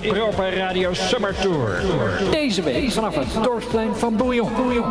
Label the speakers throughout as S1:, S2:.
S1: de Proper Radio Summer Tour. Deze week vanaf het dorpsplein van Bouillon, Bouillon.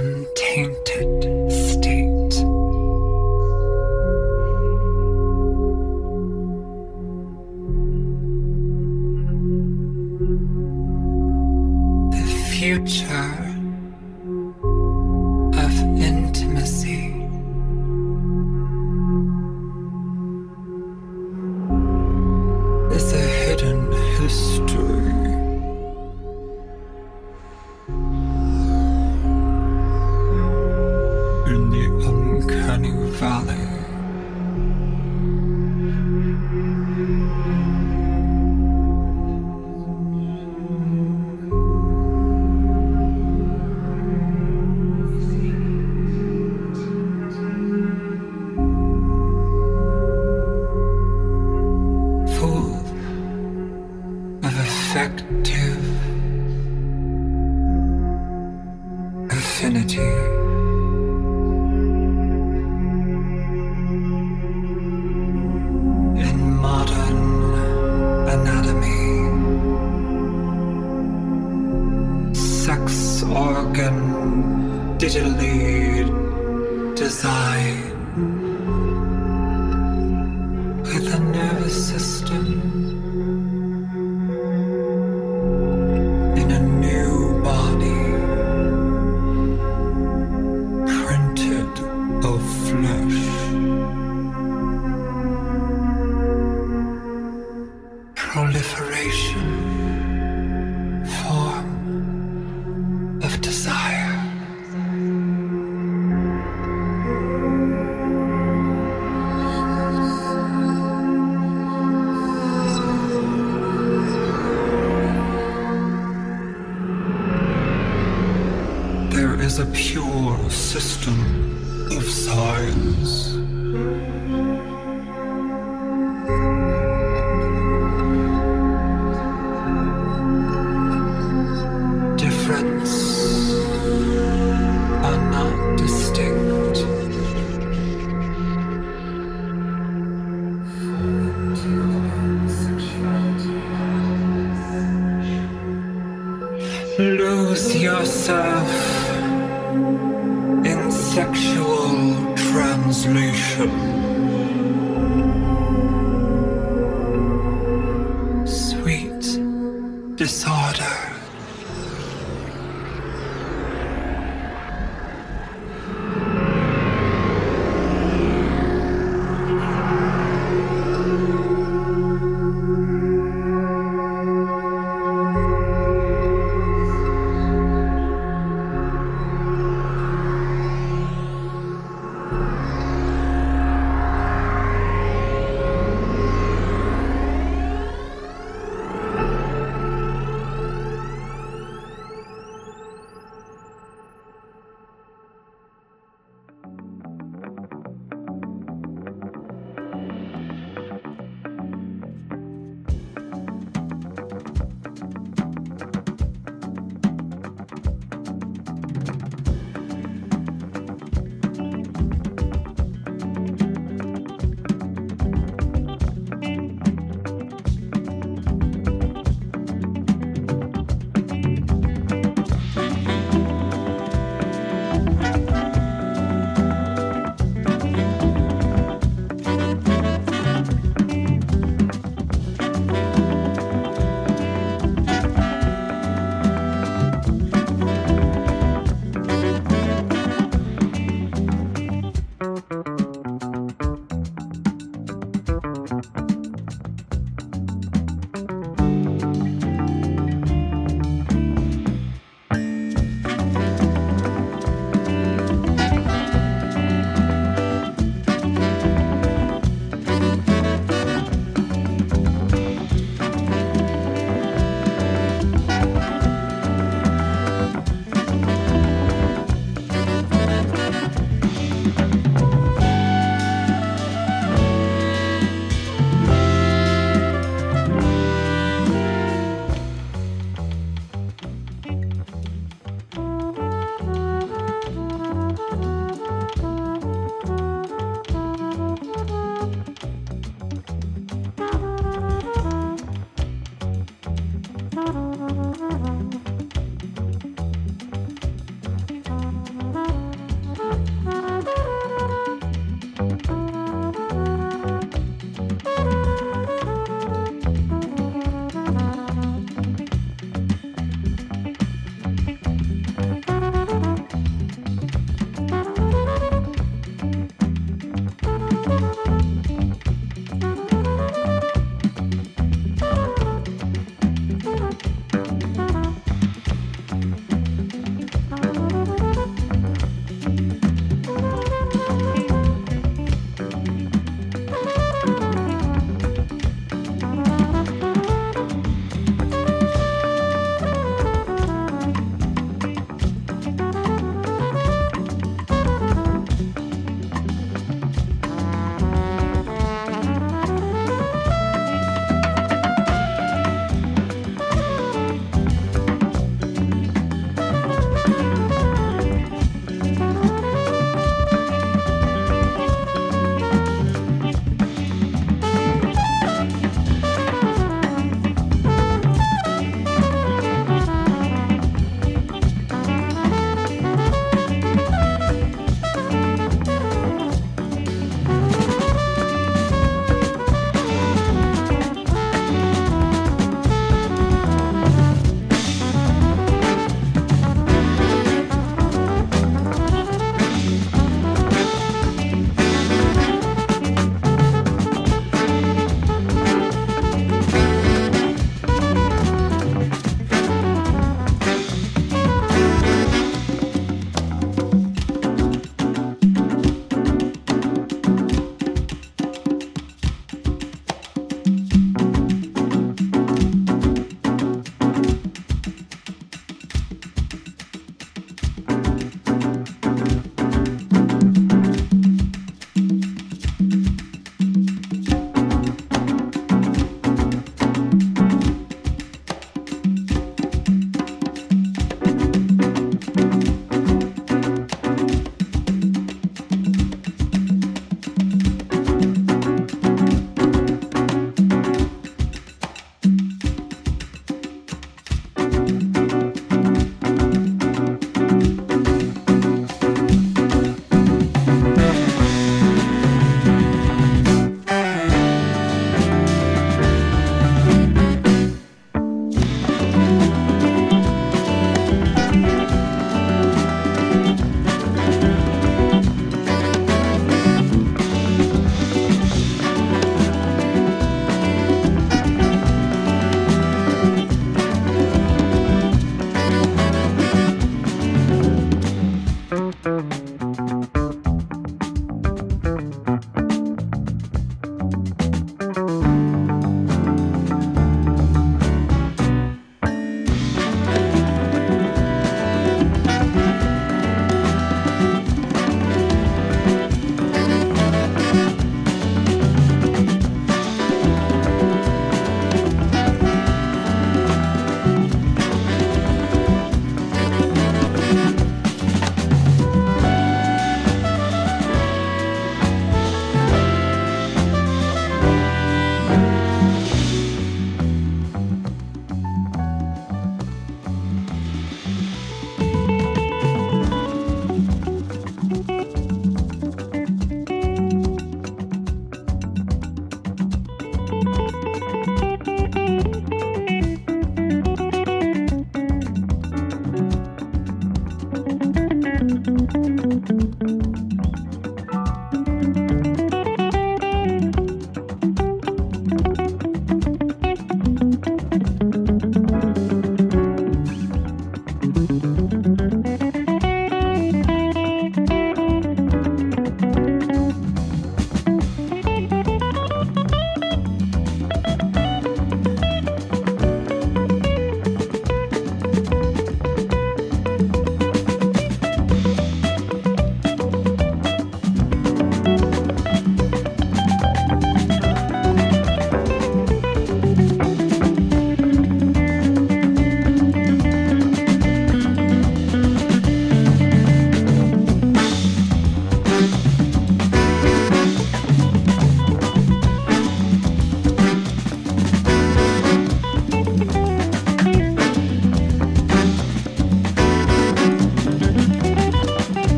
S2: untainted state.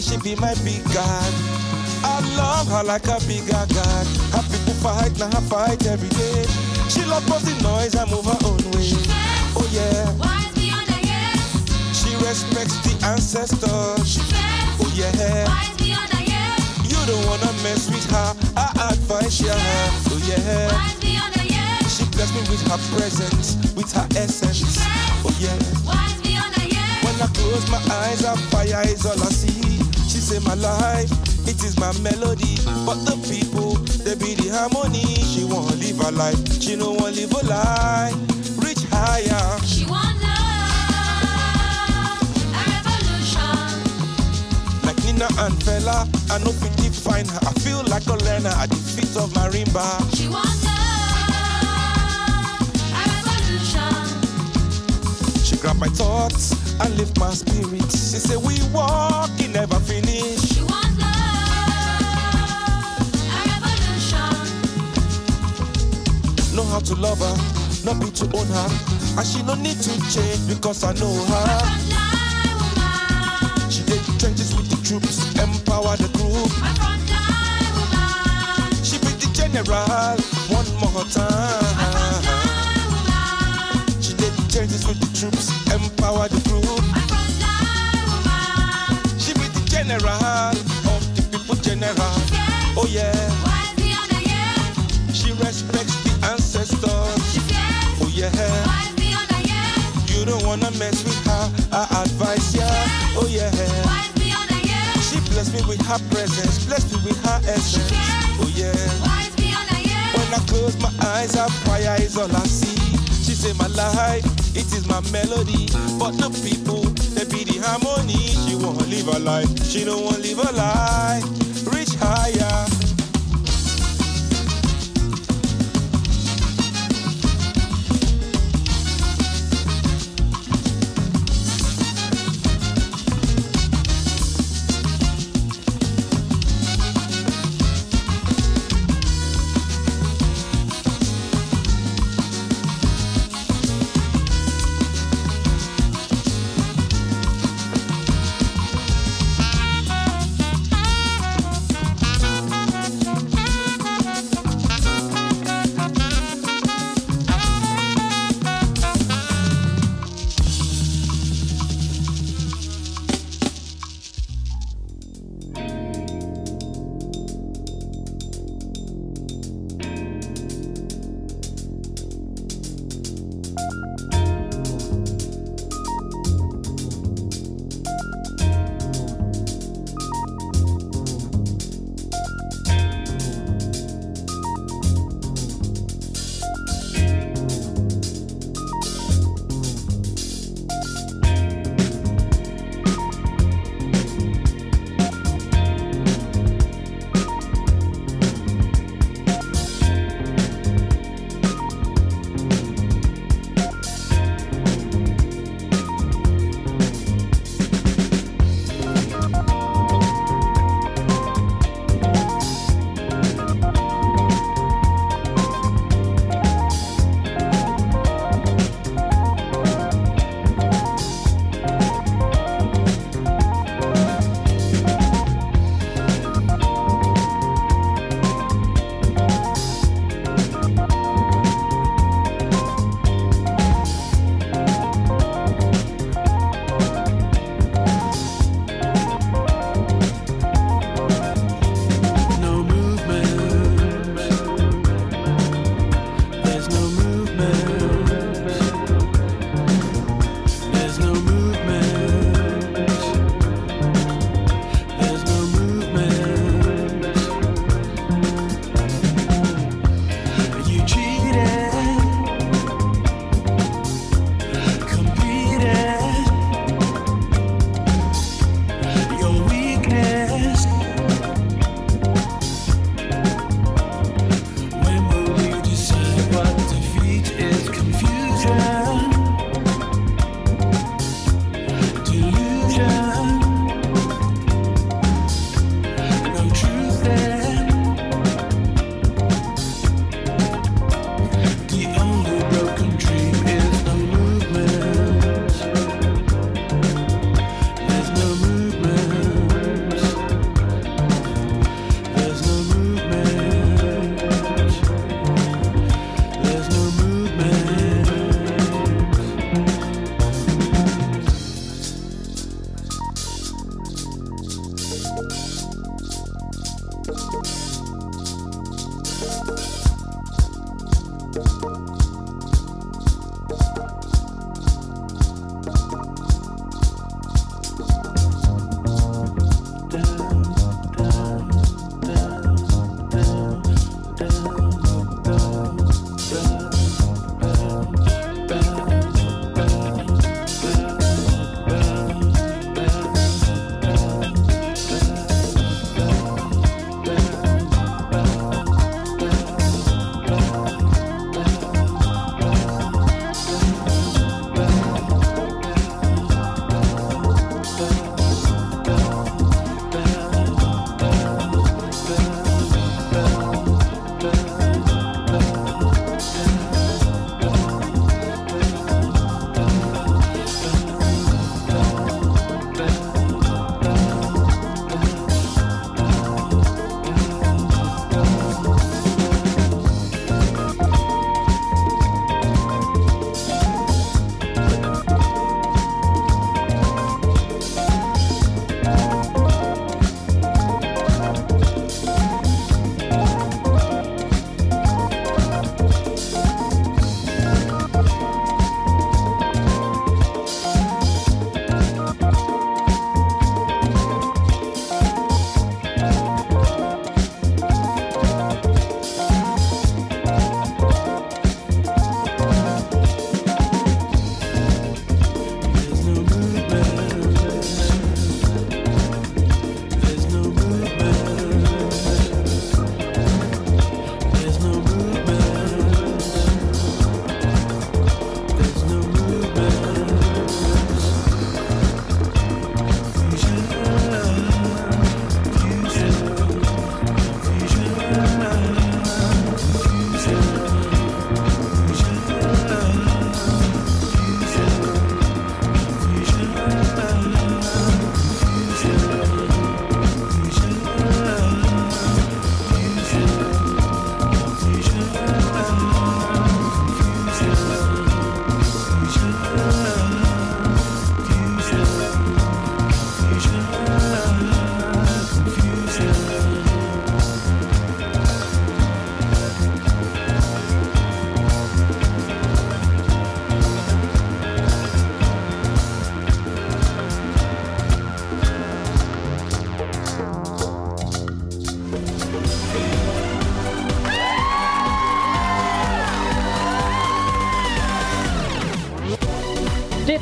S2: Me,
S3: she be my big God. I love her like a bigger God. Her people fight, now her fight every day. She love the noise, I move her own way. Oh yeah,
S4: Why is the yeah?
S3: she respects the ancestors.
S4: Yes.
S3: Oh yeah,
S4: the honor, yeah?
S3: you don't wanna mess with her. I advise ya. Oh yeah,
S4: Why is the yeah?
S3: she bless me with her presence, with her essence. Oh yeah.
S4: Why is the yeah?
S3: When I close my eyes, a fire is all I see. Say my life, it is my melody. But the people, they be the harmony. She won't live her life, she no want live her life. Reach higher,
S4: She wants love, a revolution.
S3: like Nina and Fela. I know fit define her. I feel like a learner at the feet of marimba.
S4: She wants love, a revolution.
S3: She grab my thoughts and lift my spirits. She say we walk, it never finish.
S4: She wants love, a revolution.
S3: Know how to love her, not be to own her. And she no need to change because I know her. She did the trenches with the troops, empower the group.
S4: my frontline woman,
S3: She be the general one more time. General of the people general. Oh, oh yeah,
S4: Why is the honor, yeah?
S3: she respects the ancestors.
S4: Yes.
S3: Oh yeah,
S4: Why is the honor, yeah?
S3: you don't wanna mess with her. I advise ya. Oh yeah.
S4: Why is the honor, yeah?
S3: She bless me with her presence, bless me with her essence. Oh yeah.
S4: Why is the honor, yeah?
S3: When I close my eyes, her fire is all I see. She say my life, it is my melody. But the people, be the harmony. She won't live her life, she don't want live her life. Reach higher.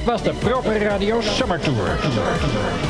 S5: Was de Proper Radio Summer Tour.